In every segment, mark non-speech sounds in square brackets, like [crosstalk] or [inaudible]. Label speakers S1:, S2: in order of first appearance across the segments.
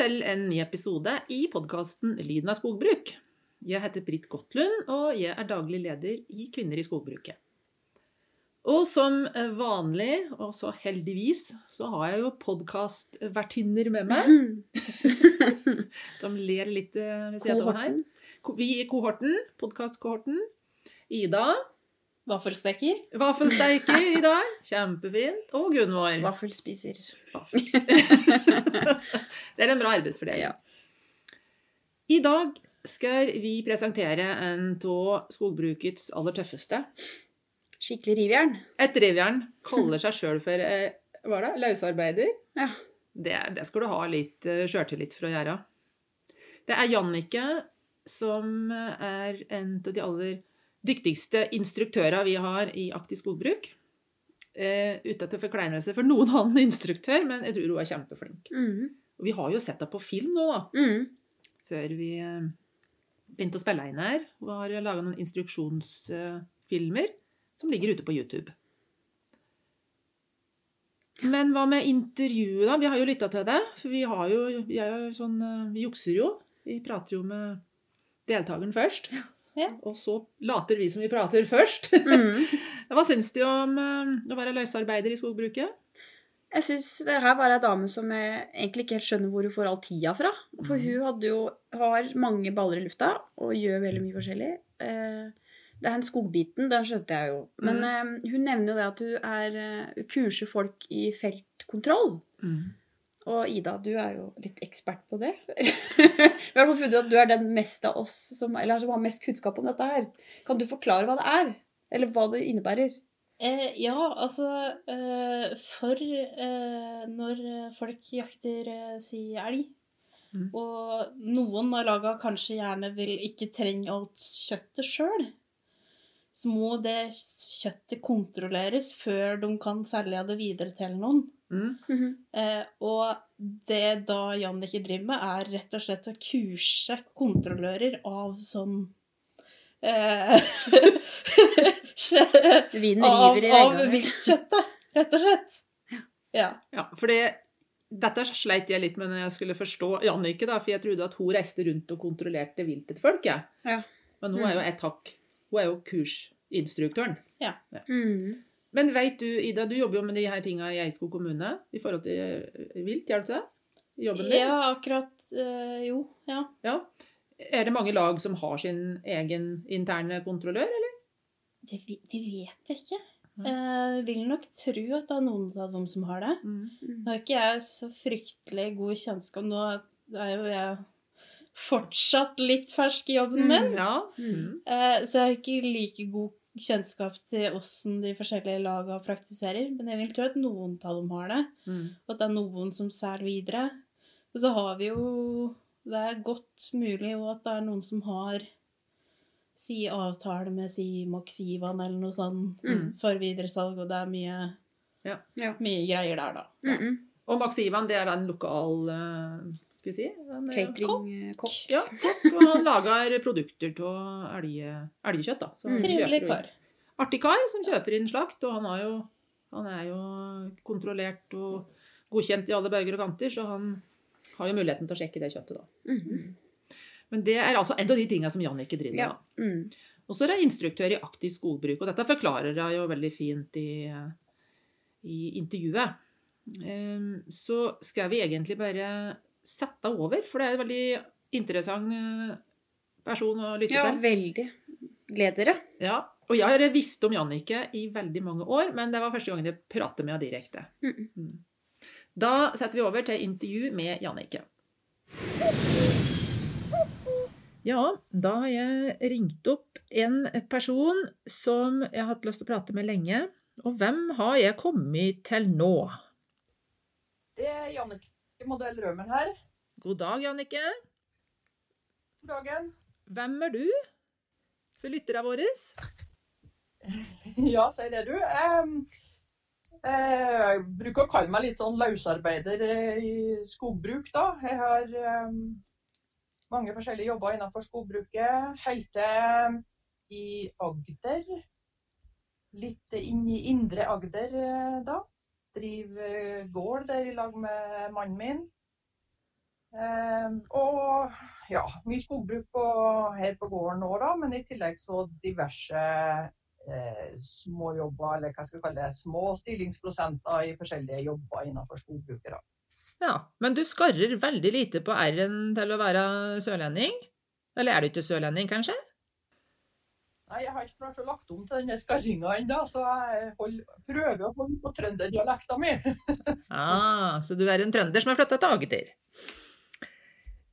S1: Til en ny episode i podkasten Lyden av skogbruk. Jeg heter Britt Gottlund, og jeg er daglig leder i Kvinner i skogbruket. Og som vanlig, og så heldigvis, så har jeg jo podkastvertinner med meg. [laughs] De ler litt eh, ved siden av her. Vi i kohorten, podkastkohorten. Ida,
S2: Vaffelsteker.
S1: vaffelsteiker [laughs] i dag. Kjempefint. Og Gunvor.
S2: Vaffelspiser. [laughs]
S1: Det er en bra arbeidsfordeling.
S2: Ja.
S1: I dag skal vi presentere en av skogbrukets aller tøffeste.
S2: Skikkelig rivjern.
S1: Et rivjern kaller seg sjøl for eh, hva er det, løsarbeider.
S2: Ja.
S1: Det, det skal du ha litt eh, sjøltillit for å gjøre. Det er Jannicke som er en av de aller dyktigste instruktører vi har i aktiv skogbruk. Eh, uten til forkleinelse for noen [laughs] annen instruktør, men jeg tror hun er kjempeflink.
S2: Mm.
S1: Og vi har jo sett henne på film nå, da.
S2: Mm.
S1: før vi eh, begynte å spille inn her. Og har laga noen instruksjonsfilmer som ligger ute på YouTube. Men hva med intervjuet, da? Vi har jo lytta til det. For vi har jo Vi, jo sånn, eh, vi jukser jo. Vi prater jo med deltakeren først.
S2: Ja.
S1: Og så later vi som vi prater først.
S2: Mm. [laughs]
S1: Hva syns du om eh, å være løsarbeider i skogbruket?
S2: Jeg syns det her var ei dame som jeg egentlig ikke helt skjønner hvor hun får all tida fra. For
S1: mm.
S2: hun hadde jo, har mange baller i lufta og gjør veldig mye forskjellig. Eh, Det er den skogbiten, den skjønte jeg jo. Men mm. hun nevner jo det at hun er eh, hun kurser folk i feltkontroll. Og Ida, du er jo litt ekspert på det. [laughs] Vi har funnet ut at du er den mest av oss som, eller som har mest kunnskap om dette her. Kan du forklare hva det er? Eller hva det innebærer?
S3: Eh, ja, altså eh, For eh, når folk jakter eh, si elg,
S1: Mm.
S3: og noen av laga kanskje gjerne vil ikke trenge alt kjøttet sjøl, så må det kjøttet kontrolleres før de kan selge det videre til noen.
S1: Mm.
S3: Eh, og det da Jannicke driver med, er rett og slett å kurse kontrollører av sånn eh, [laughs]
S2: Vinen
S3: av,
S2: river i
S3: av
S2: veggene.
S3: viltkjøttet, rett og slett. Ja.
S1: Ja, for dette sleit jeg litt med når jeg skulle forstå Jannicke, da, for jeg trodde at hun reiste rundt og kontrollerte viltet til folk. Jeg.
S2: Ja.
S1: Men hun er jo et hakk. Hun er jo kursinstruktøren.
S2: Mm.
S1: Men veit du, Ida, du jobber jo med de her tinga i Eidskog kommune i forhold til eh, vilt, gjør du ikke det? I Jobben din?
S3: ja, akkurat Øh, Jo, ja.
S1: Ja. Er det mange lag som har sin egen interne kontrollør, eller?
S3: Det, det vet jeg ikke. Eh, Jeg vil nok tro at det er noen av dem som har det. Nå har ikke jeg så fryktelig god kjennskap. Nå er jo jeg fortsatt litt fersk i jobben min.
S1: Ja.
S2: Mm.
S3: Eh, Så jeg har ikke like god kjennskap til åssen de forskjellige laga praktiserer. Men jeg vil tro at noen av dem har det,
S1: Mm.
S3: og at det er noen som selger videre. Og så har vi jo Det er godt mulig jo at det er noen som har si avtale med si Maxivan eller noe sånt
S2: Mm.
S3: for videresalg, og det er mye,
S1: Ja.
S2: Ja.
S3: mye greier der, da.
S2: Mm-mm.
S1: Og Maxivan, det er da en lokal eh, Skal vi si? En, eh,
S2: Catering-kokk. [laughs]
S1: Ja, kokk, og han lager produkter av elge, elgkjøtt. da.
S2: Mm.
S3: Trivelig kar.
S1: Artig kar som kjøper inn slakt, og han, har jo, han er jo kontrollert og godkjent i alle bauger og kanter, så han har jo muligheten til å sjekke det kjøttet. da.
S2: Mhm.
S1: Men det er altså en av de tingene som Jannicke driver med.
S2: Ja. Mm.
S1: Og så er hun instruktør i aktiv skogbruk, og dette forklarer jeg jo veldig fint i, i intervjuet. Ehm, Så skal vi egentlig bare sette over, for det er en veldig interessant eh, person å lytte
S2: ja,
S1: til.
S2: veldig. Gled dere.
S1: Ja, og jeg har visst om Jannicke i veldig mange år, men det var første gangen jeg pratet med henne direkte.
S2: Mm.
S1: Mm. Da setter vi over til intervju med Jannicke. Ja, da har jeg ringt opp en person som jeg har hatt lyst til å prate med lenge. Og hvem har jeg kommet til nå?
S4: Det er Jannicke Modell Rømen her.
S1: God dag, Jannicke.
S4: God dagen.
S1: Hvem er du? For lytterne våre? [laughs]
S4: Ja, si det, du. Jeg, jeg bruker å kalle meg litt sånn løsarbeider eh, i skogbruk, da. Jeg har mange forskjellige jobber innenfor skogbruket. Helt til i Agder. Litt inn i indre Agder, eh, da. Driver gård der i lag med mannen min. Um, og ja, mye skogbruk på, her på gården òg, da, men i tillegg så diverse eh, små jobber, eller hva skal vi kalle det, små stillingsprosenter i forskjellige jobber innenfor skogbruket. da.
S1: Ja, men du skarrer veldig lite på r-en til å være sørlending? Eller er du ikke sørlending, kanskje?
S4: Nei, jeg har ikke klart å lagt om til denne skarringa ennå, så jeg hold, prøver å holde på trønderdialekta mi. [laughs]
S1: ah, så du er en trønder som har flytta til Agder?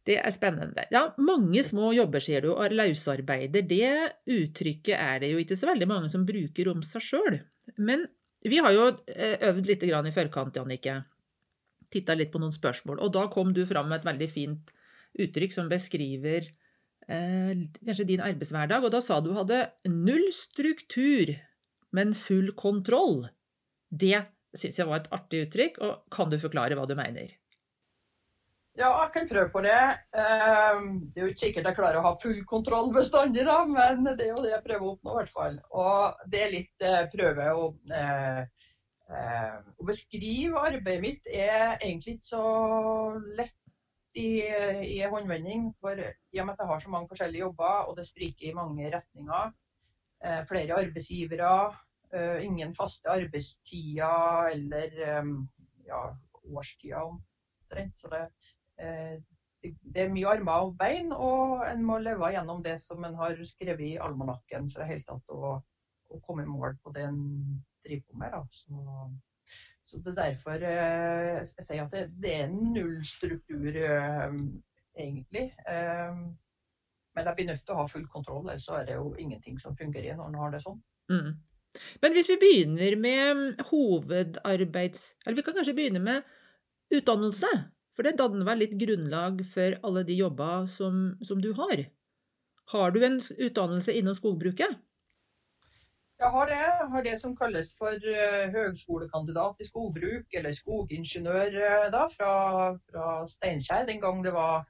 S1: Det er spennende. Ja, mange små jobber, sier du, og løsarbeider. Det uttrykket er det jo ikke så veldig mange som bruker om seg sjøl. Men vi har jo eh, øvd litt i forkant, Jannicke. Titta litt på noen spørsmål. Og da kom du fram med et veldig fint uttrykk som beskriver kanskje din arbeidshverdag. Og da sa du hadde null struktur, men full kontroll. Det syns jeg var et artig uttrykk, og kan du forklare hva du mener?
S4: Ja, jeg kan prøve på det. Ehm, det er jo ikke sikkert jeg klarer å ha full kontroll bestandig, da, men det er jo det jeg prøver å oppnå. i hvert fall. Og det er litt eh, prøve å, eh, eh, å beskrive arbeidet mitt er egentlig ikke så lett i, i håndvending. For i og med at jeg har så mange forskjellige jobber, og det spriker i mange retninger, flere arbeidsgivere, ingen faste arbeidstider eller ja, årstider omtrent. Så det, Eh, det er mye armer og bein, og en må leve gjennom det som en har skrevet i almanakken for helt tatt å, å komme i mål på det en driver på med. Så, så, det er derfor eh, jeg sier at det, er null struktur, eh, egentlig. Men jeg blir nødt til å ha full kontroll, ellers er det jo ingenting som fungerer når en har det sånn.
S1: Mm. Men hvis vi begynner med hovedarbeids... Eller vi kan kanskje begynne med utdannelse? For det danner vel litt grunnlag for alle de jobber som, som du har. Har du en utdannelse innen skogbruket?
S4: Jeg har det. Jeg har det som kalles for uh, høgskolekandidat i skogbruk, eller skogingeniør uh, da, fra, fra Steinkjer, den gang det var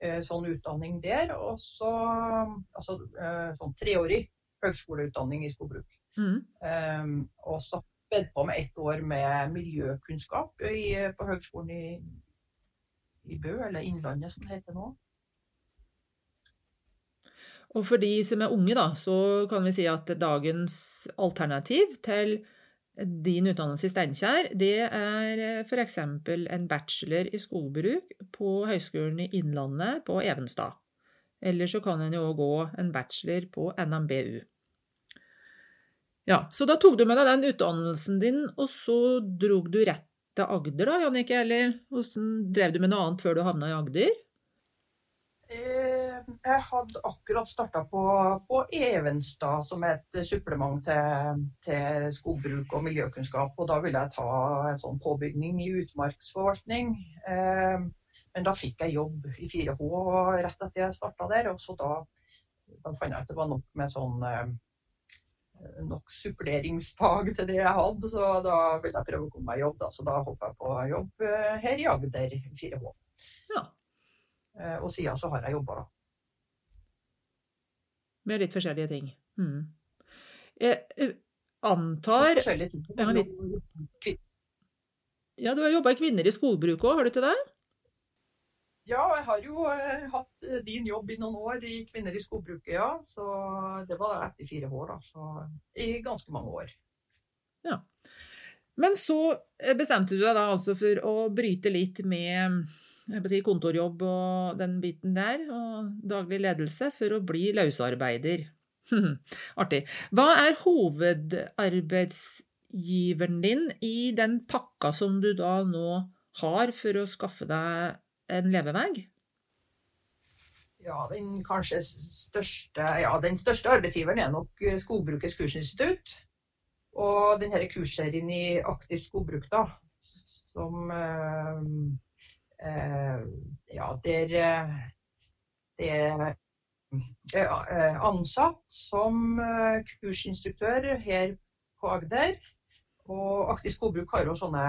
S4: eh, sånn utdanning der. Og så altså, sånn treårig høgskoleutdanning i skogbruk. Mm. Um, og så bedt på med ett år med miljøkunnskap i, på høgskolen i i Bø, eller Innlandet som det heter nå.
S1: Og for de som er unge, da, så kan vi si at dagens alternativ til din utdannelse i Steinkjer, det er f.eks. en bachelor i skogbruk på Høgskolen i Innlandet på Evenstad. Eller så kan en jo gå en bachelor på NMBU. Ja, Så da tok du med deg den utdannelsen din, og så drog du rett til Agder, da, Jannicke? Eller hvordan drev du med noe annet før du havna i Agder?
S4: Eh, jeg hadde akkurat starta på, på, Evenstad som et supplement til, til, skogbruk og miljøkunnskap. Og da ville jeg ta en sånn påbygning i utmarksforvaltning. Eh, men da fikk jeg jobb i 4H rett etter jeg starta der. Og så da, da fant jeg at det var nok med sånn eh, nok suppleringsfag til det jeg hadde, så da ville jeg prøve å komme meg i jobb. Da. Så da hoppa jeg på jobb eh, her i Agder 4H. Ja. Eh, og siden så har jeg jobba.
S1: Med litt forskjellige ting. Mm. Jeg antar
S4: Forskjellige ting. Ja, litt...
S1: ja du har jobba i Kvinner i skogbruk òg, har du ikke det?
S4: Ja, jeg har jo eh, hatt eh, din jobb i noen år i Kvinner i skogbruket, ja. Så det var etter fire år, da. Så i ganske mange år.
S1: Ja. Men så eh, bestemte du deg da altså for å bryte litt med si, kontorjobb og den biten der, og daglig ledelse, for å bli løsarbeider. [laughs] Artig. Hva er hovedarbeidsgiveren din i den pakka som du da nå har for å skaffe deg en levevei?
S4: ja, den kanskje største, ja, den største arbeidsgiveren er nok Skogbrukets kursinstitutt. Og denne kursserien i aktivt skogbruk, da, som eh, Ja, der eh, det er eh, ansatt som eh, kursinstruktør her på Agder. Og Aktiv skogbruk har jo sånne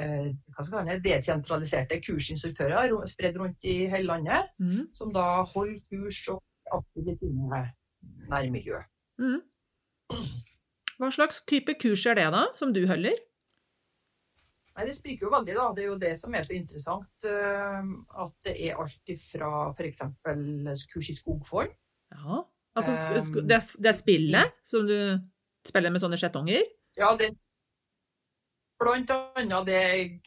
S4: eh, man desentraliserte kursinstruktører spredt rundt i hele landet,
S1: Mm.
S4: som da holder kurs og aktive sine nærmiljø.
S1: Mm. Hva slags type kurs er det, da, som du holder?
S4: Nei, Det spriker jo veldig, da. Det er jo det som er så interessant. eh, At det er alt ifra f.eks. kurs i skogfond.
S1: Ja. Altså, det, er, spillet som du spiller med sånne skjetonger?
S4: Ja, det Blant annet det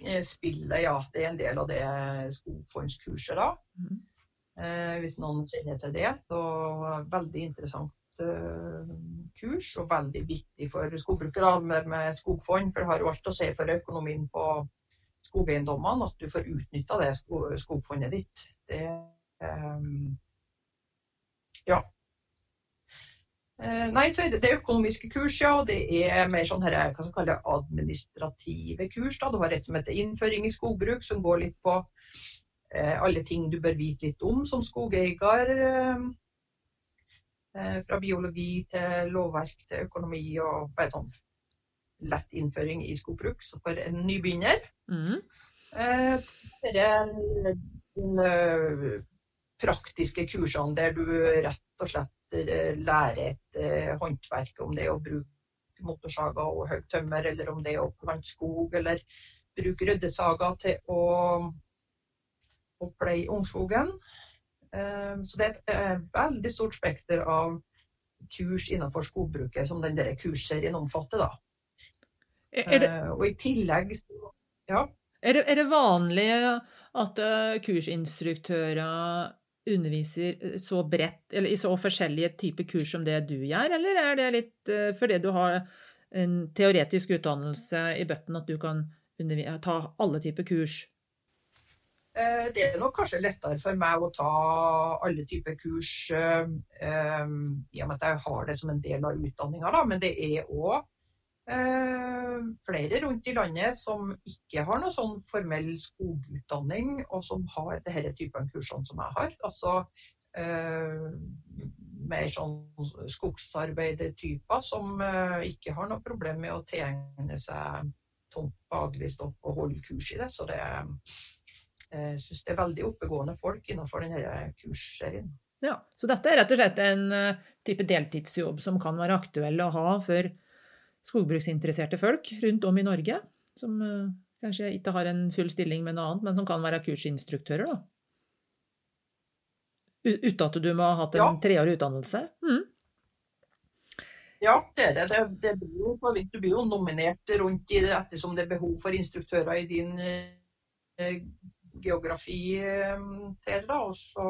S4: eh, spillet, ja. Det er en del av det skogfondskurset, da.
S1: Mm.
S4: Eh, hvis noen kjenner til det. Så veldig interessant kurs, og veldig viktig for skogbrukere med, med skogfond. For det har jo alt å si for økonomien på skogeiendommene at du får utnytta det skogfondet ditt. Det um, Ja. Eh, Nei, så er det, det økonomiske kurs, ja. Det er mer sånn her, hva skal kalle administrative kurs. da. Du har et som heter innføring i skogbruk, som går litt på eh, alle ting du bør vite litt om som skogeier. Eh, eh, fra biologi til lovverk til økonomi og bare sånn lett innføring i skogbruk. Så for en nybegynner
S1: Mm.
S4: de er den eh, praktiske kursene der du rett og slett eh, lærer et eh, håndverk, om det er å bruke motorsaga og høyt tømmer, eller om det er å plante skog, eller bruke ryddesaga til å, å pleie ungskogen. Eh, Så det er et eh, veldig stort spekter av kurs innenfor skogbruket som den der kursserien omfatter.
S1: Er, er, det,
S4: Eh, Og i tillegg så- Ja.
S1: er, det, er det vanlig at eh, kursinstruktører underviser så bredt, eller i så forskjellige typer kurs som det du gjør, eller er det litt fordi du har en teoretisk utdannelse i bøtten at du kan ta alle typer kurs?
S4: Eh, Det er nok kanskje lettere for meg å ta alle typer kurs eh, eh, i og med at jeg har det som en del av utdanninga, men det er òg flere rundt i landet som ikke har noe sånn formell skogutdanning, og som har denne typen kursene som jeg har. Altså mer sånn skogsarbeidertyper som ikke har noe problem med å tilegne seg tomt faglig stoff og holde kurs i det. Så det jeg syns det er veldig oppegående folk innenfor denne kursserien.
S1: Ja, Så dette er rett og slett en eh, type deltidsjobb som kan være aktuell å ha for skogbruksinteresserte folk rundt om i Norge, som eh, kanskje ikke har en full stilling med noe annet, men som kan være kursinstruktører, da. Uten at du må ha hatt en
S4: Ja.
S1: treårig utdannelse. Mm.
S4: Ja, det er det. det, det blir jo, du blir jo nominert rundt i det ettersom det er behov for instruktører i din eh, geografi eh, til. Da. Og så,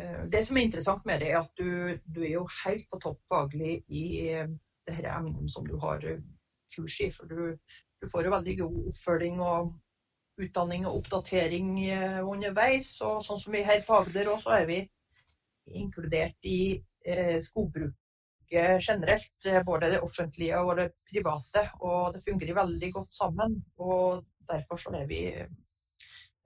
S4: eh, det som er interessant med det, er at du, du er jo helt på topp faglig i eh, det her emnet som du har kurs i. For du, du får jo veldig god oppfølging og utdanning og oppdatering underveis. Og sånn som vi her på Agder også, er vi inkludert i eh, skogbruket generelt. Både det offentlige og det private. Og det fungerer veldig godt sammen. Og derfor så er vi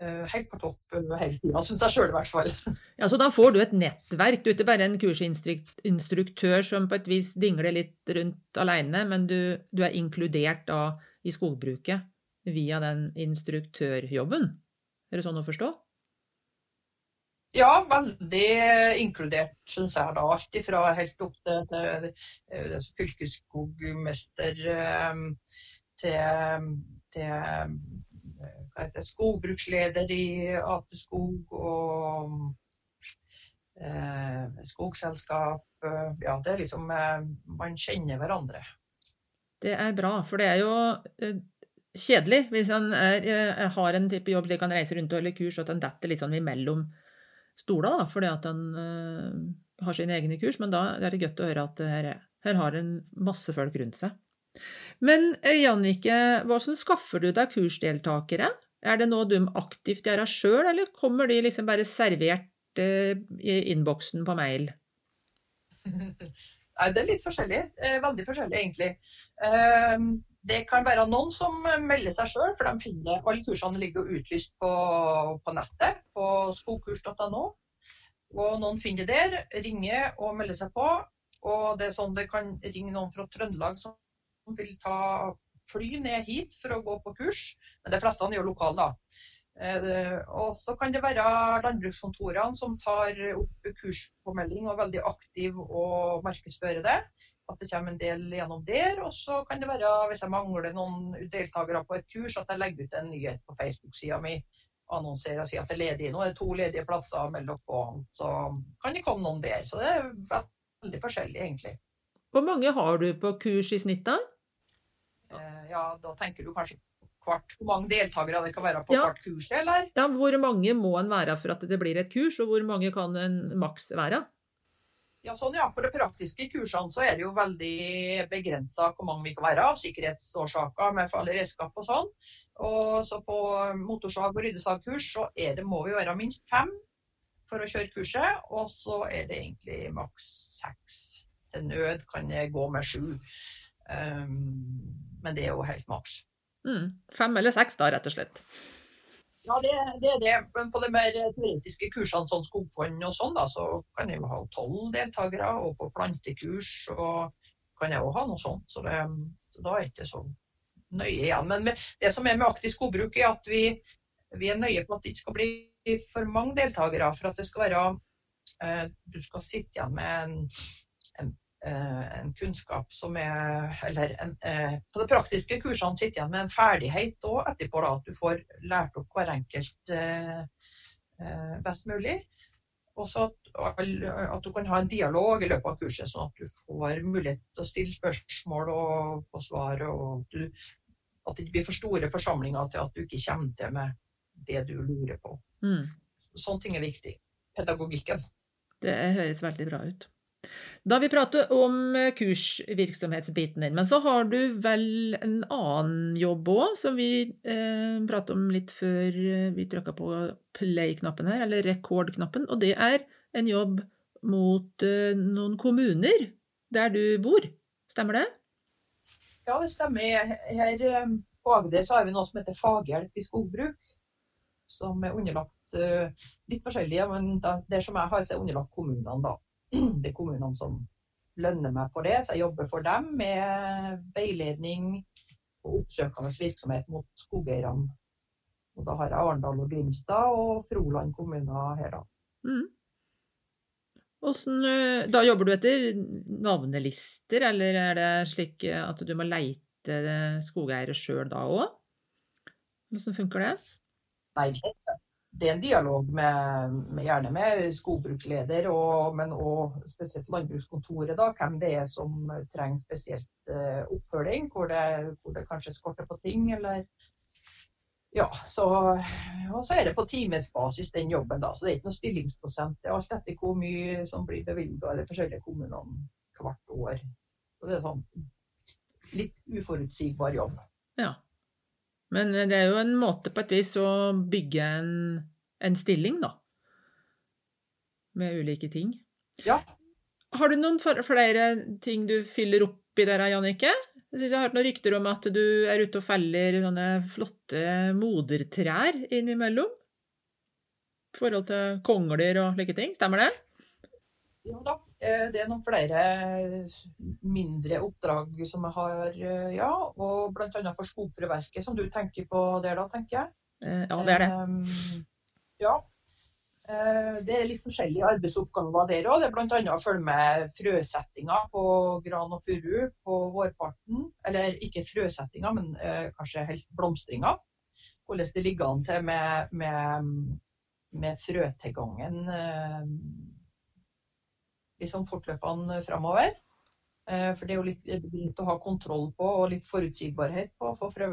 S4: helt på topp eh, hele tida, syns jeg sjøl i hvert fall. [laughs]
S1: Ja, Så da får du et nettverk. Du er ikke bare en kursinstruktør som på et vis dingler litt rundt alene, men du, du er inkludert da i skogbruket via den instruktørjobben. Er det sånn å forstå?
S4: Ja, veldig inkludert, syns jeg. da. Alt ifra helt opp til, til, til fylkesskogmester eh, til, til eh, heter skogbruksleder i Ate Skog og eh, skogselskap. eh, Ja, det er liksom eh, Man kjenner hverandre.
S1: Det er bra, for det er jo eh, kjedelig hvis eh, har en type jobb der kan reiser rundt og holder kurs, og at han detter litt sånn imellom stoler, da, fordi at han eh, har sine egne kurs. Men da er det godt å høre at her, her har en masse folk rundt seg. Men eh, Jannicke, hvordan skaffer du deg kursdeltakere? Er det noe du aktivt gjør sjøl, eller kommer de liksom bare servert eh, i innboksen på mail? [laughs]
S4: Nei, det er litt forskjellig. Eh, veldig forskjellig, egentlig. Eh, det kan være noen som melder seg sjøl, for de finner alle kursene ligger utlyst på, på nettet, på skogkurs.no. Og noen finner det der, ringer og melder seg på. Og det er sånn det kan ringe noen fra Trøndelag som vil ta fly ned hit for å gå på kurs. Men de fleste er jo lokale, da. Eh, og så kan det være landbrukskontorene som tar opp kurspåmelding og er veldig aktiv og markedsfører det. At det kommer en del gjennom der. Og så kan det være, hvis jeg mangler noen deltakere på et kurs, at jeg legger ut en nyhet på Facebook-sida mi. Annonserer og sier at det er ledig. Nå er det to ledige plasser, mellom dere. Så kan det komme noen der. Så det er veldig forskjellig, egentlig.
S1: Hvor mange har du på kurs i snitt, da?
S4: Eh, ja, da tenker du kanskje hvert, hvor mange deltakere det kan være på
S1: Ja.
S4: hvert kurs, eller?
S1: Ja, hvor mange må en være for at det blir et kurs, og hvor mange kan en maks være?
S4: Ja, sånn ja. På de praktiske kursene så er det jo veldig begrensa hvor mange vi kan være av sikkerhetsårsaker med farlige redskap og sånn. Og så på motorsag- og ryddesagkurs så er det, må vi være minst fem for å kjøre kurset. Og så er det egentlig maks seks. Til nød kan det gå med sju. Um, men det er jo helt maks.
S1: Mm. Fem eller seks, da, rett og slett.
S4: Ja, det, det er det. Men på de mer teoretiske kursene, sånn skogfond og sånn, da, så kan jeg jo ha tolv deltakere. Og på plantekurs så kan jeg jo ha noe sånt. Så, det, så da er det ikke så nøye igjen. Men med, det som er med aktiv skogbruk, er at vi, vi er nøye på at det ikke skal bli for mange deltakere. For at det skal være eh, Du skal sitte igjen med en, en, eh, kunnskap som er Eller en, eh, på de praktiske kursene sitter igjen med en ferdighet òg etterpå, da, at du får lært opp hver enkelt eh, best mulig. Og så at, at du kan ha en dialog i løpet av kurset, sånn at du får mulighet til å stille spørsmål og få svar. og at, du, at det ikke blir for store forsamlinger til at du ikke kommer til med det du lurer på.
S1: Mm.
S4: Sånne ting er viktig. Pedagogikken.
S1: Det høres veldig bra ut. Da vi prater om eh, kursvirksomhetsbiten din, men så har du vel en annen jobb òg, som vi eh, pratet om litt før eh, vi trykka på play-knappen her, eller rekordknappen, og det er en jobb mot eh, noen kommuner der du bor. Stemmer det?
S4: Ja, det stemmer. Her eh, på Agder har vi noe som heter faghjelp i skogbruk. Som er underlagt litt forskjellige, men det som jeg har, så er underlagt kommunene, da. Det er kommunene som lønner meg for det, så jeg jobber for dem med veiledning og oppsøkende virksomhet mot skogeierne. Og da har jeg Arendal og Grimstad og Froland kommuner her, da.
S1: Mm. Hvordan, eh, da jobber du etter navnelister, eller er det slik eh, at du må leite skogeiere sjøl da òg? Hvordan funker det?
S4: Nei, det er en dialog med, med gjerne med skogbruksleder, og, men òg spesielt landbrukskontoret. da, Hvem det er som trenger spesielt eh, oppfølging, hvor det, hvor det kanskje skorter på ting. eller ja, så, og så er det på timesbasis den jobben, da. Så det er ikke noe stillingsprosent. Det er alt etter hvor mye som blir bevilga i de forskjellige kommunene hvert år. Så det er sånn litt uforutsigbar jobb.
S1: Ja. Men eh, det er jo en måte på et vis å bygge en, en stilling, da. Med ulike ting.
S4: Ja.
S1: Har du noen flere ting du fyller opp i der, Jannicke? Jeg synes jeg har hørt noen rykter om at du er ute og feller sånne flotte modertrær innimellom. I forhold til kongler og slike ting. Stemmer det?
S4: Ja da. eh, Det er noen flere mindre oppdrag som jeg har, eh, ja. Og bl.a. for Skogfrøverket, som du tenker på der da, tenker jeg.
S1: Eh, Ja, det er det.
S4: Ehm, ja. Eh, Det er litt forskjellige arbeidsoppgaver der òg. Det er bl.a. å følge med frøsettinga på gran og furu på vårparten. Eller ikke frøsettinga, men eh, kanskje helst blomstringa. Hvordan det ligger an til med, med, med frøtilgangen liksom fortløpende framover. For det er jo litt greit å ha kontroll på og litt forutsigbarhet på for frø,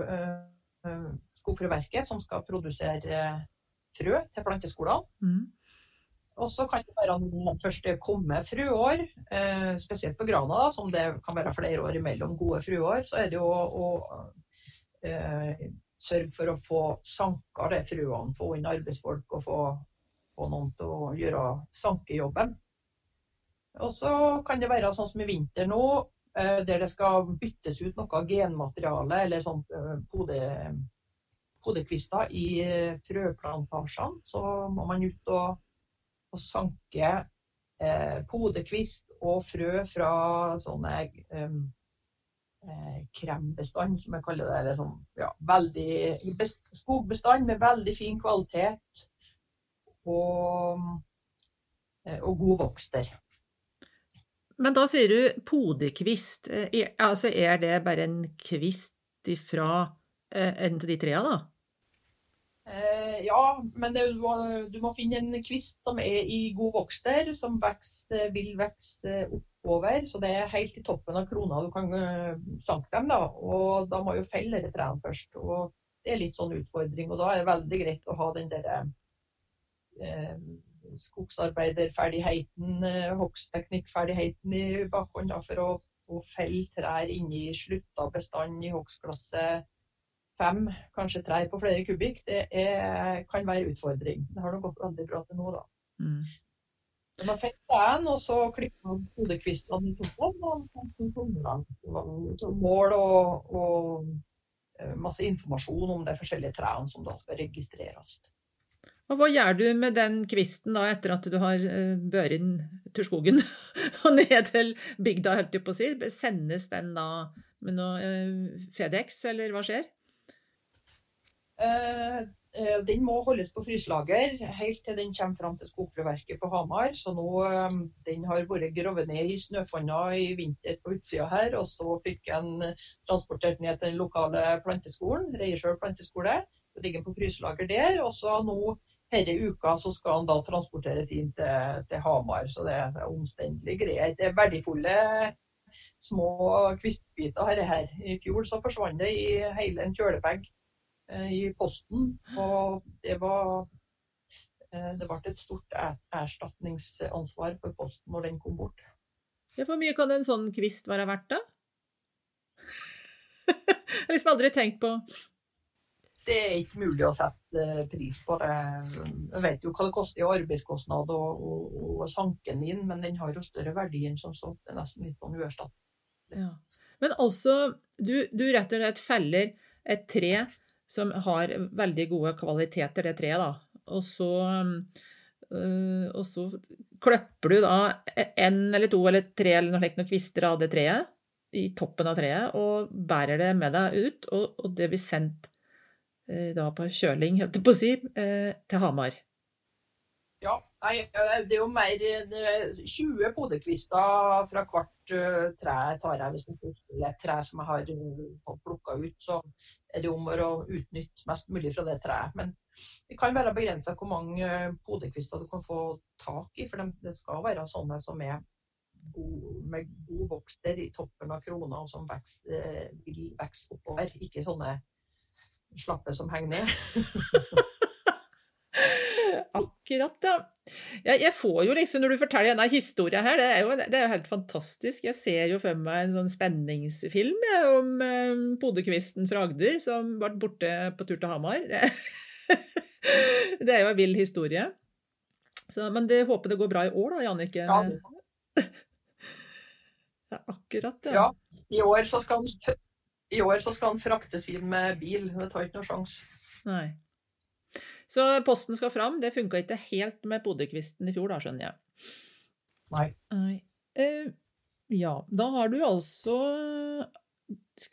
S4: skogfrøverket, som skal produsere frø til planteskolene.
S1: Mm.
S4: Og så kan det være noen først det kommer frøår, eh, spesielt på grana, da, som det kan være flere år imellom gode frøår, så er det jo å, å eh, sørge for å få sanka de frøene, få inn arbeidsfolk og få få noen til å gjøre sankejobben. Og så kan det være sånn som i vinter nå, eh, der det skal byttes ut noe genmateriale eller sånn eh, podekvister i eh, frøplantasjene. Så må man ut og, og sanke eh, podekvist og frø fra sånne eh, krembestand, som jeg kaller det. Eller sånn, ja, veldig, skogbestand med veldig fin kvalitet og, og god vokster.
S1: Men da sier du podekvist. Altså er det bare en kvist ifra en av de trea, da?
S4: Eh, ja, men det, du, må, finne en kvist som er i god vokst der, som vekst, vil vokse oppover. Så det er helt i toppen av krona du kan uh, sanke dem. da, og Da må jo felle disse trærne først. og Det er litt sånn utfordring. og Da er det veldig greit å ha den derre eh, skogsarbeiderferdigheten, eh, hogstteknikkferdigheten i bakhånd for å, å felle trær inni slutta bestand i hogstklasse fem, kanskje trær på flere kubikk, det er, kan være utfordring. Det har nå gått veldig bra til nå, da. Mm. Man fetter den, og så klipper man hodekvistene i toppen. og Mål og, og, eh, masse informasjon om de forskjellige trærne som da skal registreres.
S1: Og hva gjør du med den kvisten da etter at du har eh, båret den til skogen [laughs] og ned til bygda, holdt jeg på å si? Sendes den da med noe eh, Fedex, eller hva skjer?
S4: Eh, den må holdes på fryselager helt til den kommer fram til Skogfrøverket på Hamar. Så nå, Den har vært grovet ned i snøfonna i vinter på utsida her. Og så fikk den transportert ned til den lokale planteskolen, Reiersjøl planteskole. Så ligger den på fryselager der. Og så nå denne uka så skal den da transporteres inn til, til Hamar, så det er omstendelige greier. Det er verdifulle små kvistbiter her, her. I fjor så forsvant det i hele en kjølebag eh, i posten. Og det var eh, det ble et stort erstatningsansvar for posten når den kom bort.
S1: Ja, Hvor mye kan en sånn kvist være verdt, da? [laughs] Jeg har liksom aldri tenkt på
S4: det er ikke mulig å sette eh, pris på det. Jeg vet jo hva det koster i arbeidskostnad å sanke den inn, men den har jo større verdi enn som så. Det er nesten litt sånn uerstattelig.
S1: Ja. Men altså, du, du, rett og slett feller et tre som har veldig gode kvaliteter, det treet, da. Og så, øh, og så kløpper du da en eller to eller tre eller noe noen kvister av det treet i toppen av treet og bærer det med deg ut, og, og det blir sendt øh, da på kjøling, holdt jeg på å si, øh, til Hamar.
S4: Ja, det er jo mer 20 podekvister fra hvert tre tar jeg. Hvis det er et tre som jeg har plukka ut, så er det om å utnytte mest mulig fra det treet. Men det kan være begrensa hvor mange podekvister du kan få tak i, for det skal være sånne som er god, med god vokster i toppen av krona, og som vekst, vil vokse oppover. Ikke sånne slappe som henger ned. [laughs]
S1: Akkurat, ja. Jeg, jeg, får jo liksom, Når du forteller denne historien her, det er, jo, det er jo helt fantastisk. Jeg ser jo for meg en sånn spenningsfilm ja, om eh, podekvisten fra Agder som ble borte på tur til Hamar. Det, [laughs] det er jo en vill historie. Så, men det håper det går bra i år, da, Jannicke? Ja. [laughs] ja, akkurat,
S4: ja. ja. I år så skal han i år så skal han fraktes inn med bil. Det tar ikke noe sjanse.
S1: Nei. Så posten skal fram. Det funka ikke helt med podekvisten i fjor, da, skjønner jeg.
S4: Nei.
S1: Nei. Uh, ja, da har du altså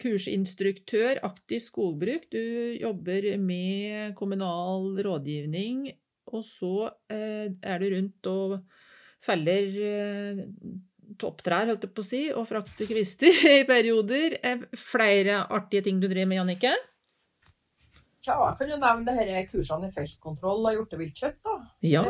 S1: kursinstruktør, aktiv skogbruk. Du jobber med kommunal rådgivning, og så uh, er du rundt og feller uh, topptrær, holdt jeg på å si, og frakte kvister [laughs] i perioder. Flere artige ting du driver med, Jannicke?
S4: Ja, jeg kan jo nevne det her kursene i feltkontroll av hjorteviltkjøtt. da.
S1: Ja.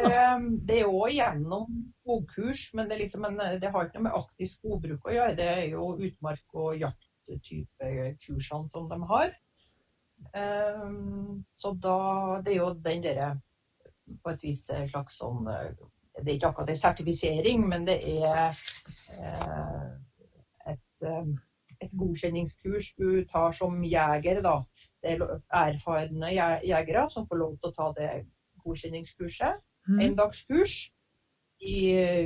S4: Det er òg gjennom skogkurs, men det, liksom en, det, har ikke noe med aktiv skogbruk å gjøre. Det er jo utmark- og jakttypekursene som de har. Så da Det er jo den derre på et vis slags sånn det er ikke akkurat en sertifisering, men det er eh, et, eh, et, godkjenningskurs du tar som jeger. Da. Er erfarne jegere som får lov til å ta det godkjenningskurset.
S1: Mm.
S4: endagskurs i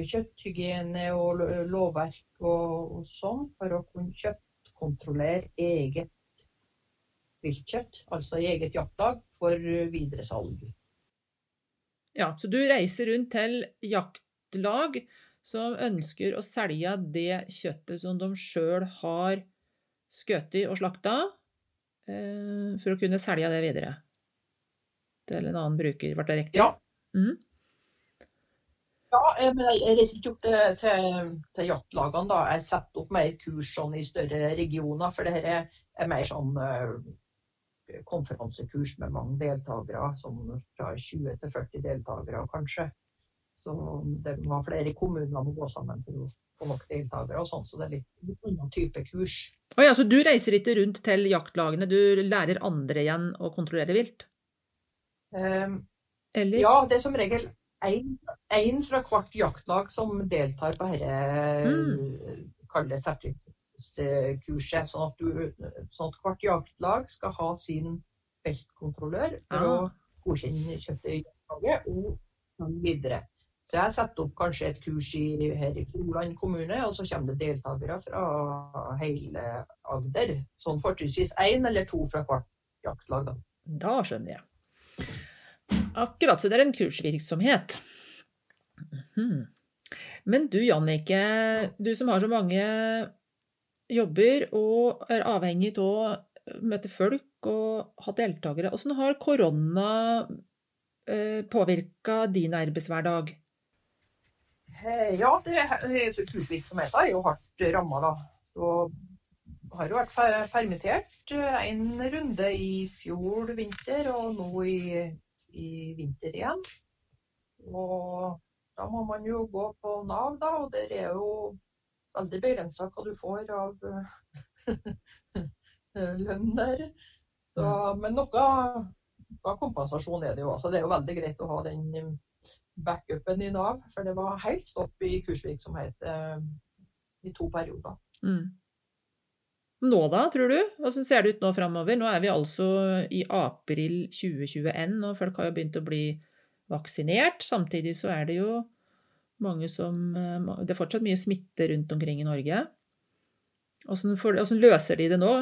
S4: kjøtthygiene og lovverk og, og sånn, for å kunne kjøttkontrollere eget viltkjøtt, altså i eget jaktlag, for videresalg.
S1: Ja, så du reiser rundt til jaktlag som ønsker å selge det kjøttet som de sjøl har skutt og slakta, eh, for å kunne selge det videre til en annen bruker. Ble det riktig?
S4: Ja.
S1: Mm.
S4: Ja, eh, men jeg reiser ikke opp til, til, til jaktlagene, da. Jeg setter opp mer kurs sånn i større regioner, for dette er, er mer sånn eh, konferansekurs med mange deltakere, sånn fra 20 til 40 deltakere kanskje. Så det var flere kommuner må gå sammen for å få nok deltakere og sånn, så det er litt, litt annen type kurs.
S1: Oh ja, så du reiser ikke rundt til jaktlagene, du lærer andre igjen å kontrollere vilt?
S4: Um,
S1: Eller?
S4: Ja, det er som regel én fra hvert jaktlag som deltar på dette
S1: Mm.
S4: kall sertifiseringskurset. Sånn, at du- sånn at hvert jaktlag skal ha sin feltkontrollør for å
S1: Ah.
S4: godkjenne kjøttet i jaktlaget og videre. Så jeg setter opp kanskje et kurs i, her i Froland kommune, og så kommer det deltakere fra hele Agder. Sånn fortrinnsvis én eller to fra hvert jaktlag. Da.
S1: Da skjønner jeg. Akkurat, så det er en kursvirksomhet. Mhm. Men du Jannike, du som har så mange jobber og er avhengig av å møte folk og ha deltakere, hvordan har korona eh, påvirka din arbeidshverdag?
S4: Eh, Ja, det kursvirksomheten er jo hardt ramma, da. Så har jo vært permittert en runde i fjor vinter, og nå i, i vinter igjen. Og da må man jo gå på Nav, da, og der er jo veldig begrensa hva du får av eh, [laughs] lønn der. Så, men noe, noe kompensasjon er det jo. Altså, det er jo veldig greit å ha den eh, backupen i Nav, for det var helt stopp i kursvirksomhet eh, i to perioder.
S1: Mm. Nå da, tror du? Hvordan ser det ut nå framover? Nå er vi altså i april 2021, og folk har jo begynt å bli vaksinert. Samtidig så er det jo mange som eh, Det er fortsatt mye smitte rundt omkring i Norge. Hvordan, hvordan løser de det nå?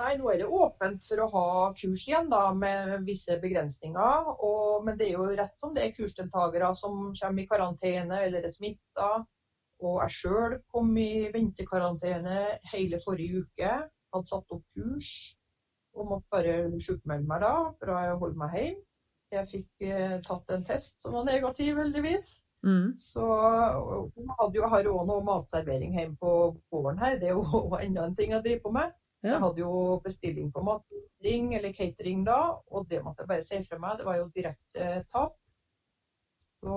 S4: Nei, nå er det åpent for å ha kurs igjen, da, med visse begrensninger. Og, men det er jo rett som det er kursdeltakere som kommer i karantene eller er smitta. Og jeg sjøl kom i ventekarantene hele forrige uke. Hadde satt opp kurs og måtte bare sjukmelde meg da for å holde meg hjemme. Jeg fikk eh, tatt en test som var negativ, heldigvis.
S1: Mm.
S4: Så hun hadde jo, har òg noe matservering hjemme på gården her. Det er jo enda en ting jeg driver på med.
S1: Ja.
S4: Jeg hadde jo bestilling på matring eller catering da, og det måtte jeg bare si fra meg. Det var jo direkte tap. Så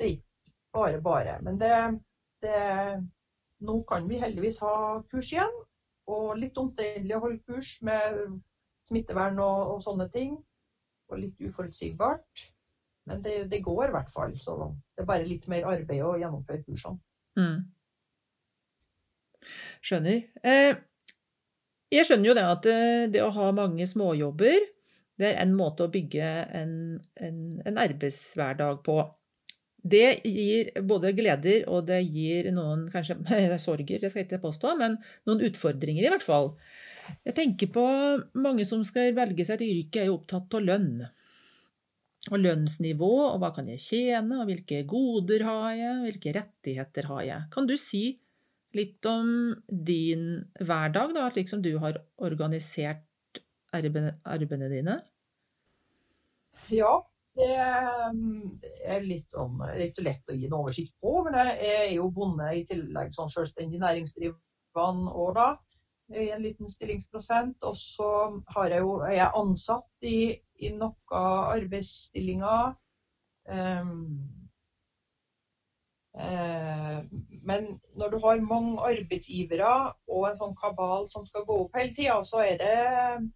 S4: det gikk bare bare. Men det, det Nå kan vi heldigvis ha kurs igjen. Og litt omstendelig å holde kurs med smittevern og, og sånne ting. Og litt uforutsigbart. Men det, det går i hvert fall. Så det er bare litt mer arbeid å gjennomføre kursene.
S1: Mm. Skjønner. Eh, jeg skjønner jo det at eh, det å ha mange småjobber, det er en måte å bygge en, en, en arbeidshverdag på. Det gir både gleder, og det gir noen kanskje [laughs] sorger, det skal jeg ikke påstå, men noen utfordringer i hvert fall. Jeg tenker på mange som skal velge seg et yrke, er jo opptatt av lønn. Og lønnsnivå, og hva kan jeg tjene, og hvilke goder har jeg, hvilke rettigheter har jeg. Kan du si litt om din hverdag, da, slik som du har organisert arbeidene, dine?
S4: Ja, det er litt om, så lett å gi en oversikt på, men jeg er jo bonde i tillegg sånn selvstendig næringsdrivende år da, i en liten stillingsprosent. Og så jeg jo, er jeg ansatt i, i noen arbeidsstillinger. Um, eh, men når du har mange arbeidsgivere og en sånn kabal som skal gå opp hele tida, så er det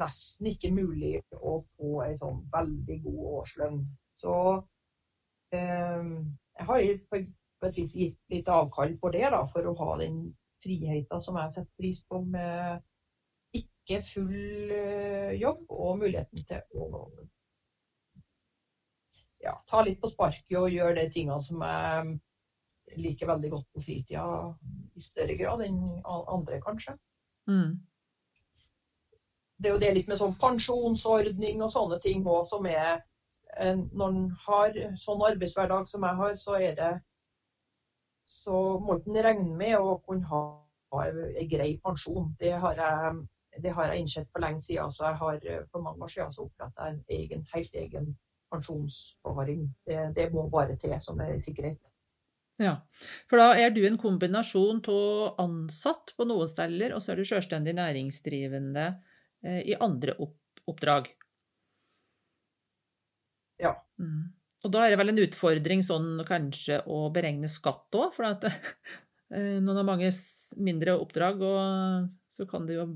S4: nesten ikke mulig å få ei sånn veldig god årslønn. Så eh, jeg har på et vis gitt litt avkall på det, da, for å ha den friheten som jeg setter pris på med ikke full eh, jobb og muligheten til å ja, ta litt på sparket og gjøre de tingene som jeg liker veldig godt på fritida, i større grad enn andre, kanskje. Mm. Det er jo det litt med sånn pensjonsordning og sånne ting òg som er Når en har sånn arbeidshverdag som jeg har, så er det så må en regne med å kunne ha en grei pensjon. Det har jeg det har jeg innsett for lenge siden. Så jeg har eh, for mange år siden oppretta en egen, helt egen pensjonssparing. Det, det, må bare til som er sikkerhet.
S1: Ja, for da er du en kombinasjon av ansatt på noen steder, og så er du selvstendig næringsdrivende eh, i andre oppdrag.
S4: Ja.
S1: Mm. Og da er det vel en utfordring sånn kanskje å beregne skatt òg, for at [laughs] eh, noen har mange mindre oppdrag, og så kan det jo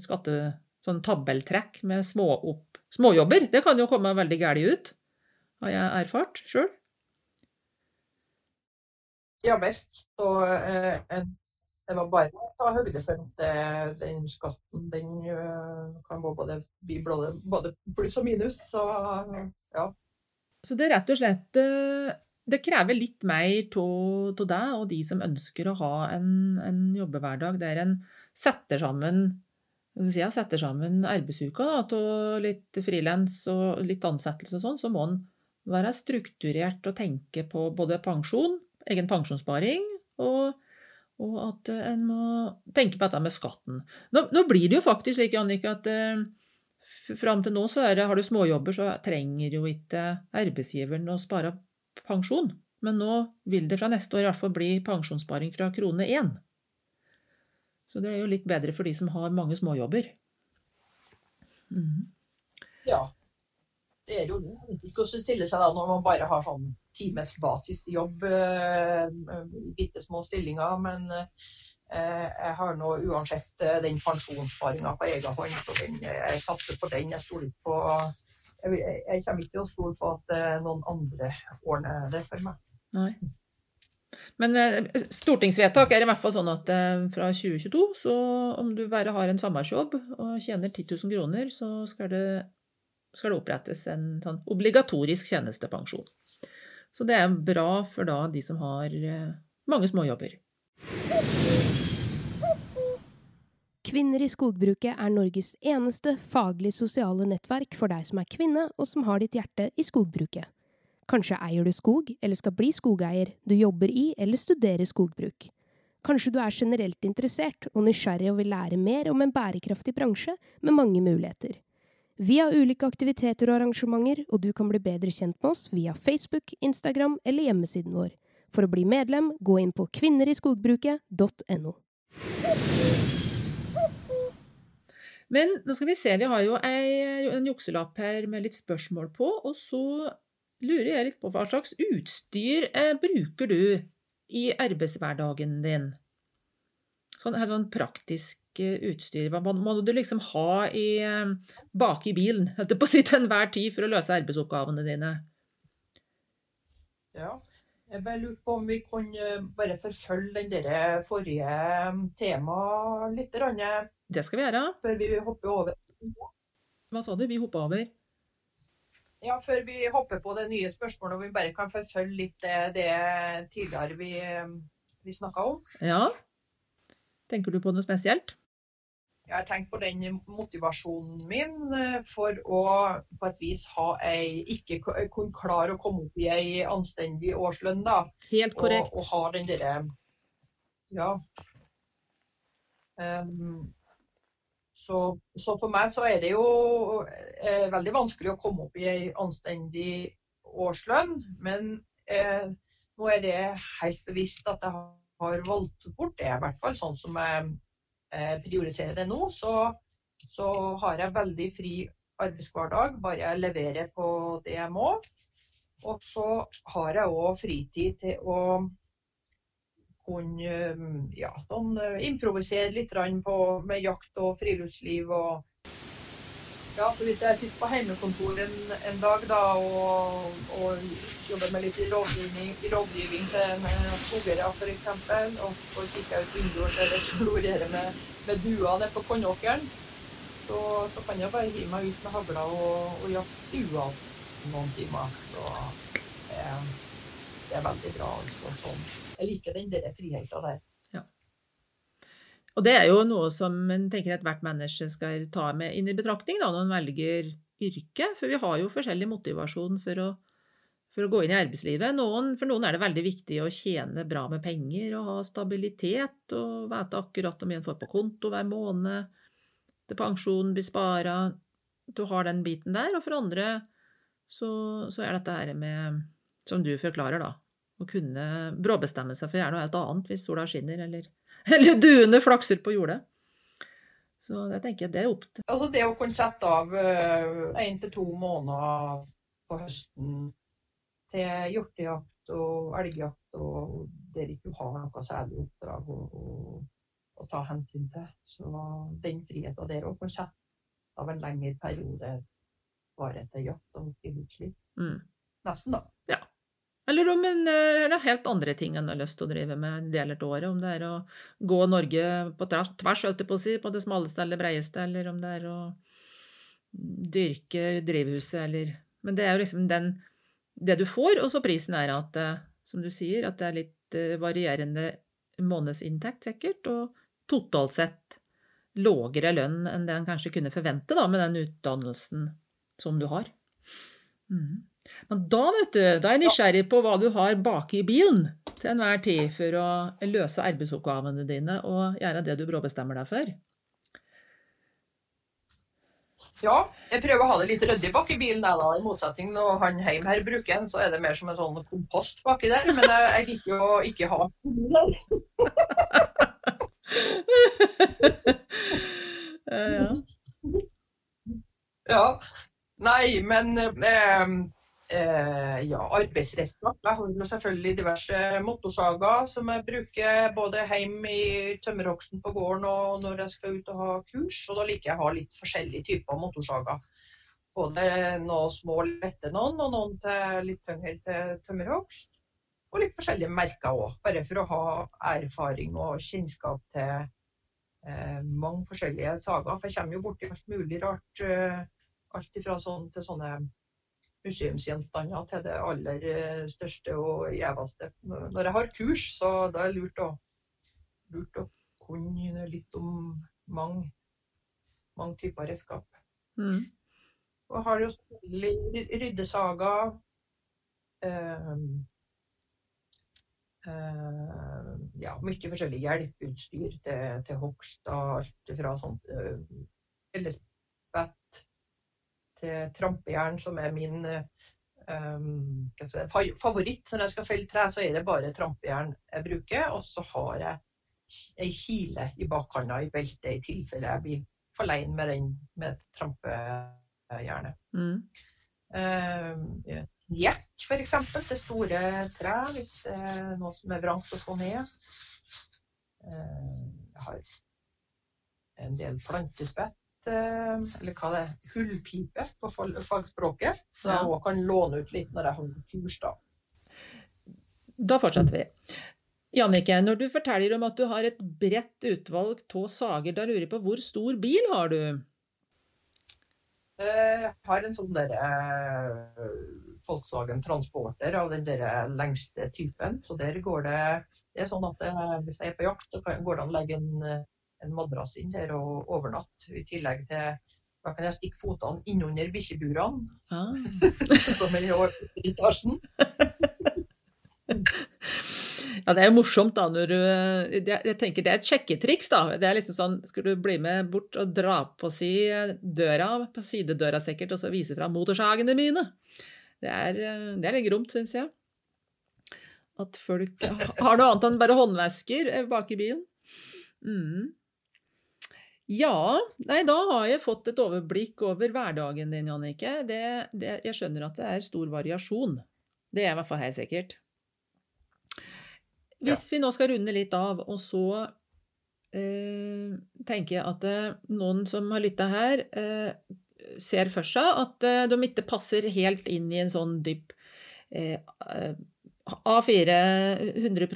S1: skatte sånn tabelltrekk med småopp, småjobber. Det kan jo komme veldig galt ut, har jeg erfart sjøl.
S4: Ja visst. Så eh, det var bare å ta høyde for at den skatten den kan kan både bli både, både pluss og minus. Så ja.
S1: Så det er rett og slett uh, det krever litt mer av deg og de som ønsker å ha en, en jobbehverdag der en setter sammen si, setter sammen arbeidsuka av litt frilans og litt ansettelse og sånn, så må en være strukturert og tenke på både pensjon, egen pensjonssparing, og, og at en må tenke på dette med skatten. Nå, nå blir det jo faktisk slik, Jannicke, at eh, fram til nå så det, har du småjobber, så trenger jo ikke arbeidsgiveren å spare pensjon, men nå vil det fra neste år i hvert fall bli pensjonssparing fra krone én. Så det er jo litt bedre for de som har mange småjobber.
S4: Mm. Ja. Det er jo ikke å stille seg da når man bare har sånn times basisjobb eh, i bitte små stillinger, men eh, jeg har nå uansett eh, den pensjonssparinga på egen hånd, så den, jeg satser på den. Jeg stoler på jeg, jeg, kommer ikke til å stole på at eh, noen andre ordner det for meg.
S1: Nei. Men eh, stortingsvedtak er i hvert fall sånn at eh, fra 2022, så om du bare har en samarbeidsjobb og tjener 10 000 kroner, så skal det, skal det opprettes en sånn obligatorisk tjenestepensjon. Så det er bra for da de som har mange småjobber.
S5: Kvinner i skogbruket er Norges eneste faglig sosiale nettverk for deg som er kvinne og som har ditt hjerte i skogbruket. Kanskje eier du skog, eller skal bli skogeier, du jobber i eller studerer skogbruk. Kanskje du er generelt interessert og nysgjerrig og vil lære mer om en bærekraftig bransje med mange muligheter. Vi har ulike aktiviteter og arrangementer, og du kan bli bedre kjent med oss via Facebook, Instagram eller hjemmesiden vår. For å bli medlem, gå inn på kvinneriskogbruket.no.
S1: Men nå skal vi se, vi har jo en jukselapp her med litt spørsmål på, og så lurer jeg litt på hva slags utstyr eh, bruker du i arbeidshverdagen din? Sånn, sånn praktisk eh, utstyr. Hva må du liksom ha i, eh, bak i bilen på si, til enhver tid for å løse arbeidsoppgavene dine?
S4: Ja, jeg bare lurte på om vi kunne bare forfølge den der forrige temaet litt.
S1: Det skal vi gjøre.
S4: Før vi hopper over.
S1: Hva sa du? Vi hopper over?
S4: Ja, før vi hopper på det nye spørsmålet, og vi bare kan forfølge litt det, det tidligere vi, vi snakka om.
S1: Ja. Tenker du på noe spesielt?
S4: Jeg har tenkt på den motivasjonen min eh, for å på et vis ha ei Ikke kunne klare å komme opp i ei anstendig årslønn, da.
S1: Helt korrekt.
S4: Og, og ha den derre Ja. Um, så, så, for meg så er det jo eh, veldig vanskelig å komme opp i ei anstendig årslønn. Men eh, nå er det helt bevisst at jeg har valgt bort det, i hvert fall sånn som jeg eh, prioriterer det nå. Så, så, har jeg veldig fri arbeidshverdag, bare jeg leverer på det jeg må. Og så har jeg òg fritid til å kunne ja, sånn, eh, improvisere litt på, med jakt og friluftsliv. Og, ja, så hvis jeg sitter på hjemmekontor en, en dag da, og, og, jobber med litt rådgivning, rådgivning til en eh, skogeier f.eks., og så kikker jeg ut vinduet og ser det florerer med, med duer nede på kornåkeren, så, så, kan jeg bare hive meg ut med hagla og, og jakte duer noen timer. Så er, det er veldig bra. altså sånn. Jeg liker den der friheten der.
S1: Og det er jo noe som en tenker at hvert menneske skal ta med inn i betraktning da, når en velger yrke, for vi har jo forskjellig motivasjon for å, for å gå inn i arbeidslivet. Noen, for noen er det veldig viktig å tjene bra med penger og ha stabilitet og vite akkurat mye en får på konto hver måned, til pensjonen blir spara, du har den biten der. Og for andre så, så er dette her med, som du forklarer, da, å kunne bråbestemme seg for å gjøre noe helt annet hvis sola skinner, eller [laughs] eller duene flakser på jordet. Så jeg tenker det er opp til
S4: Altså det å kunne sette av én til to måneder på høsten til hjortejakt og elgjakt, og der ikke du har noe særlig oppdrag å, å, å, ta hensyn til. Så den friheten der å kunne sette av en lengre periode bare til jakt og friluftsliv.
S1: mm.
S4: Nesten, da.
S1: Ja. Eller om en eh, det er helt andre ting en har lyst til å drive med en del av året. Om det er å gå Norge på tvers holdt jeg på å si, på det smaleste eller breieste, eller om det er å dyrke drivhuset, eller Men det er jo liksom den Det du får, og så prisen er at, eh, som du sier, at det er litt eh, varierende månedsinntekt, sikkert, og totalt sett lågere lønn enn det en kanskje kunne forvente da, med den utdannelsen som du har. Mm. Men da, vet du, da er jeg nysgjerrig på hva du har baki i bilen til enhver tid for å løse arbeidsoppgavene dine og gjøre det du bråbestemmer deg for.
S4: Ja, jeg prøver å ha det litt ryddig bak i bilen. Jeg, da, I motsetning når han hjemme her bruker den, så er det mer som en sånn kompost baki der. Men jeg, jeg liker jo å ikke ha der. [laughs]
S1: ja.
S4: ja. Nei, men eh, eh, ja, arbeidsredskap. Jeg jo selvfølgelig diverse motorsager som jeg bruker både hjemme i tømmerhogsten på gården og når jeg skal ut og ha kurs. Og da liker jeg å ha litt forskjellige typer motorsager. Både noen små, lette noen, og noen til litt tyngre til tømmerhogst. Og litt forskjellige merker òg, bare for å ha erfaring og kjennskap til eh, mange forskjellige sager. For jeg kommer jo borti alt mulig rart. Eh, alt ifra sånn til sånne museumsgjenstander til det aller eh, største og gjeveste. Når jeg har kurs, så da er det lurt å, lurt å kunne litt om mange, mange typer redskap.
S1: Mm.
S4: Og har jo selvfølgelig ryddesaga. Eh, eh, ja, mye forskjellig hjelpeutstyr til, til hogst. Alt fra sånt eh, til trampejern, som er min um, si, favoritt. Når jeg skal felle tre, så er det bare trampejern jeg bruker. Og så har jeg ei kile i bakhånda i beltet i tilfelle jeg blir for lein med den med trampejernet.
S1: Mm.
S4: Um, jekk, f.eks. til store trær, hvis det er noe som er vrangt å få ned. Um, jeg har en del plantespett eller hva det er, hullpipe på fagspråket. Så jeg òg kan låne ut litt når jeg holder kurs, da.
S1: Da fortsetter vi. Jannicke, når du forteller om at du har et bredt utvalg av sager, da lurer jeg på hvor stor bil har du?
S4: Jeg har en sånn der Volkswagen Transporter av den der lengste typen. Så der går det Det er sånn at hvis jeg er på jakt, så går det an å legge en en madrass inn der og overnatte. I tillegg til da kan jeg stikke fotene innunder bikkjeburene.
S1: Ah. [laughs]
S4: som er i etasjen. [laughs]
S1: Ja, det er jo morsomt da når du Jeg tenker det er et sjekketriks, da. Det er liksom sånn Skal du bli med bort og dra på si døra, på sidedøra sikkert, og så vise fram motorsagene mine? Det er, det er litt gromt, syns jeg. At folk har noe annet enn bare håndvesker bak i bilen. Mm. Ja, nei, da har jeg fått et overblikk over hverdagen din, Jannicke. Det, det, jeg skjønner at det er stor variasjon. Det er i hvert fall helt sikkert. Hvis ja. vi nå skal runde litt av, og så eh, tenker jeg at eh, noen som har lytta her, eh, ser for seg at eh, de ikke passer helt inn i en sånn dyp eh, A4, 100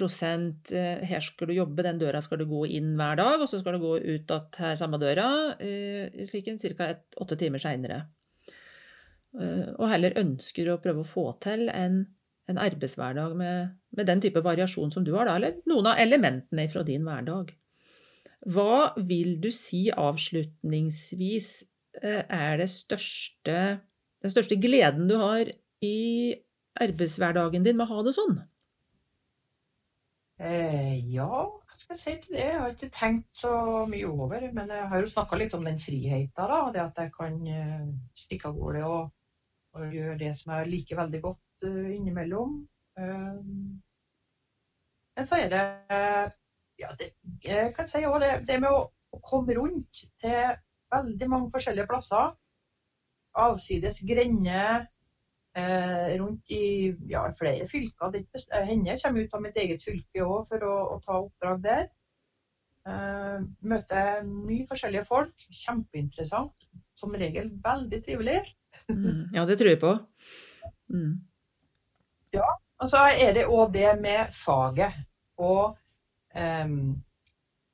S1: eh, her skal du jobbe, den døra skal du gå inn hver dag, og så skal du gå ut igjen her samme døra, eh, slik en ca. åtte timer seinere. Eh, og heller ønsker å prøve å få til en en arbeidshverdag med, med den type variasjon som du har, da, eller noen av elementene fra din hverdag. Hva vil du si avslutningsvis er største, den største gleden du har i arbeidshverdagen din med å ha det sånn?
S4: Eh, ja, hva skal jeg si til det? Jeg har ikke tenkt så mye over. Men jeg har jo snakka litt om den friheten, da. Det at jeg kan eh, stikke av gårde og, og, gjøre det som jeg liker veldig godt uh, innimellom. Um, men så er det ja, det, jeg kan si også det, det med å, å komme rundt til veldig mange forskjellige plasser. Avsides grender eh, rundt i ja, flere fylker. Det hender jeg kommer ut av mitt eget fylke òg for å, å, ta oppdrag der. Eh, møter mye forskjellige folk. Kjempeinteressant. Som regel veldig trivelig.
S1: Mm, ja, det tror jeg på. Mm.
S4: Ja, og så er det òg det med faget. Og um,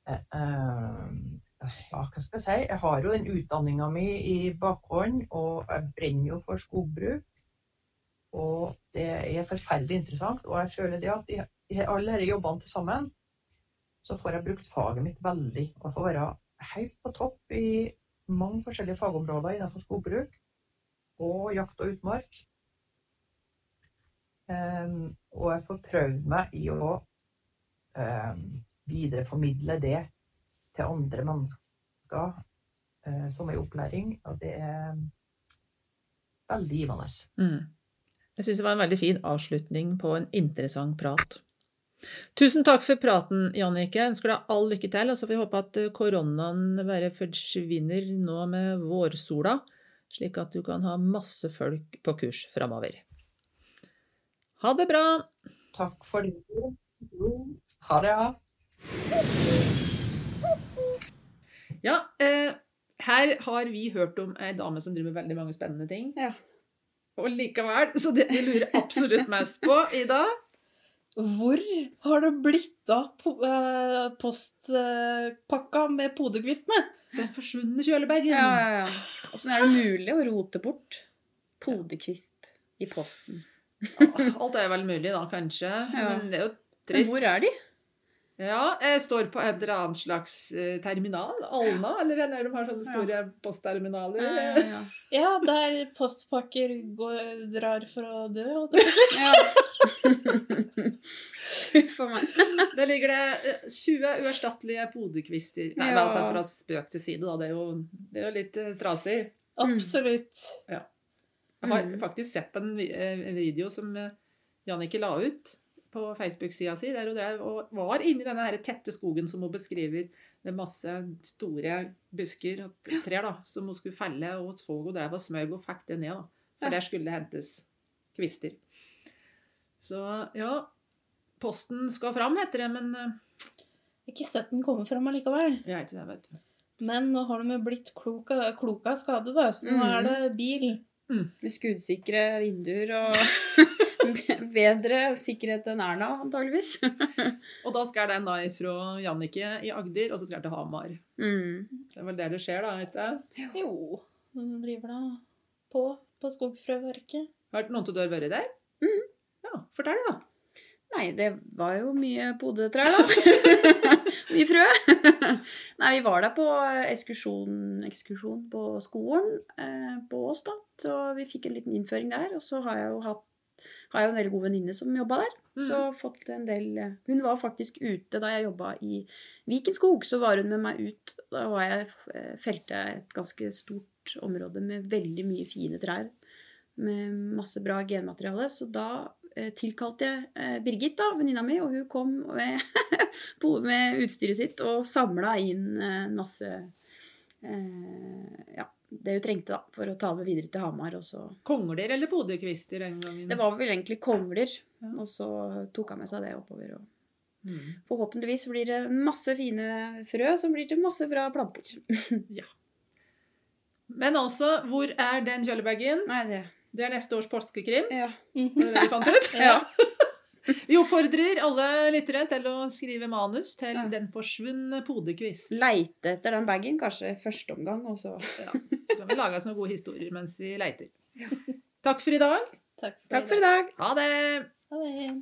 S4: um, ja, hva skal jeg si? Jeg har jo den utdanninga mi i bakhånd, og jeg brenner jo for skogbruk. Og det er forferdelig interessant. Og jeg føler det at i, alle disse jobbene til sammen, så får jeg brukt faget mitt veldig. Og jeg får være helt på topp i mange forskjellige fagområder innenfor skogbruk og jakt og utmark. Um, og jeg får prøvd meg i å um, videreformidle det til andre mennesker uh, som er i opplæring. Og det er veldig givende.
S1: Mm. Jeg syns det var en veldig fin avslutning på en interessant prat. Tusen takk for praten, Jannicke. Jeg ønsker deg all lykke til. Og så får vi håpe at eh, koronaen bare forsvinner nå med vårsola, slik at du kan ha masse folk på kurs framover. Ha det bra!
S4: Takk for det. Ha det, ja.
S1: Ja, eh, her har vi hørt om ei dame som driver med veldig mange spennende ting.
S2: Ja.
S1: Og likevel, så det vi lurer absolutt mest på, Ida
S3: Hvor har det blitt av po eh, postpakka med podekvistene?
S1: Den forsvunne kjølebagen.
S2: Ja, ja, ja. Åssen er det mulig å rote bort podekvist i posten?
S1: Alt er vel mulig, da, kanskje.
S2: Ja.
S1: Men det er jo
S2: Men hvor er de?
S1: Ja, jeg står på en eller annen slags eh, terminal. Alna, eller når de har sånne store postterminaler.
S2: Ja, ja, ja. [laughs]
S3: Ja, der postpakker går, drar for å dø. holdt jeg på å si.
S2: Ja. Meg. [laughs]
S1: Der ligger det eh, 20 uerstattelige podekvister. Nei,
S2: Ja.
S1: men altså fra spøk til side, da. Det er jo, det er jo litt eh, trasig.
S3: Absolutt.
S1: Jeg har
S2: Mm.
S1: faktisk sett på en vi- eh, en video som eh, Jannicke la ut på Facebook-sida si, der hun drev og var inni denne her tette skogen som hun beskriver, med masse store busker og trær da, som hun skulle felle, og så hun drev og smøg og fikk det ned. da. For der skulle det hentes kvister. Så ja, posten skal fram, heter det, men eh,
S3: Ikke støtten kommer fram allikevel.
S1: jeg vet ikke det, vet du.
S3: Men nå har de blitt klok av, skade, da. Så nå
S2: mm.
S3: er det bil.
S2: Med skuddsikre vinduer og [laughs] [laughs] bedre sikkerhet enn Erna, antageligvis. [laughs]
S1: Og da skal den da fra Jannicke i Agder, og så skal den til Hamar.
S2: Mm.
S1: Det er vel der det skjer, da? ikke det?
S3: Jo, den driver da på på skogfrøverket.
S1: Har noen av dere vært der?
S2: Mm.
S1: Ja, fortell, da.
S2: Nei, det var jo mye podetrær, da. [laughs] mye frø. Nei, vi var der på ekskursjon, ekskursjon på skolen eh, på Ås, da. Så vi fikk en liten innføring der. Og så har jeg jo hatt har jeg en veldig god venninne som jobba der.
S1: Mm.
S2: Så fått en del eh, Hun var faktisk ute da jeg jobba i Vikenskog. Så var hun med meg ut. Da var jeg felte jeg et ganske stort område med veldig mye fine trær. Med masse bra genmateriale. Så da eh, tilkalte jeg eh, Birgit, da, venninna mi, og hun kom med, [laughs] med utstyret sitt og samla inn eh, masse eh, Ja, det hun trengte da, for å ta det videre til Hamar. Og så
S1: Kongler eller podekvister den gangen?
S2: Det var vel egentlig kongler,
S1: Ja.
S2: og så tok hun med seg det oppover. Og
S1: Mm.
S2: forhåpentligvis blir det masse fine frø som blir til masse bra planter. [laughs] ja.
S1: Men altså, hvor er den kjølebagen?
S2: Nei, det
S1: Det er neste års påskekrim.
S2: Ja.
S1: Var det det vi fant ut? [laughs]
S2: Ja. [laughs]
S1: Vi oppfordrer alle lyttere til å skrive manus til
S2: Ja.
S1: 'Den forsvunne podekvist'.
S2: Leite etter den bagen, kanskje første omgang, og så
S1: Ja. Så kan vi lage oss noen gode historier mens vi leiter. Takk for i dag.
S3: Takk for,
S2: Takk for i dag.
S1: Ha det!
S3: Ha det.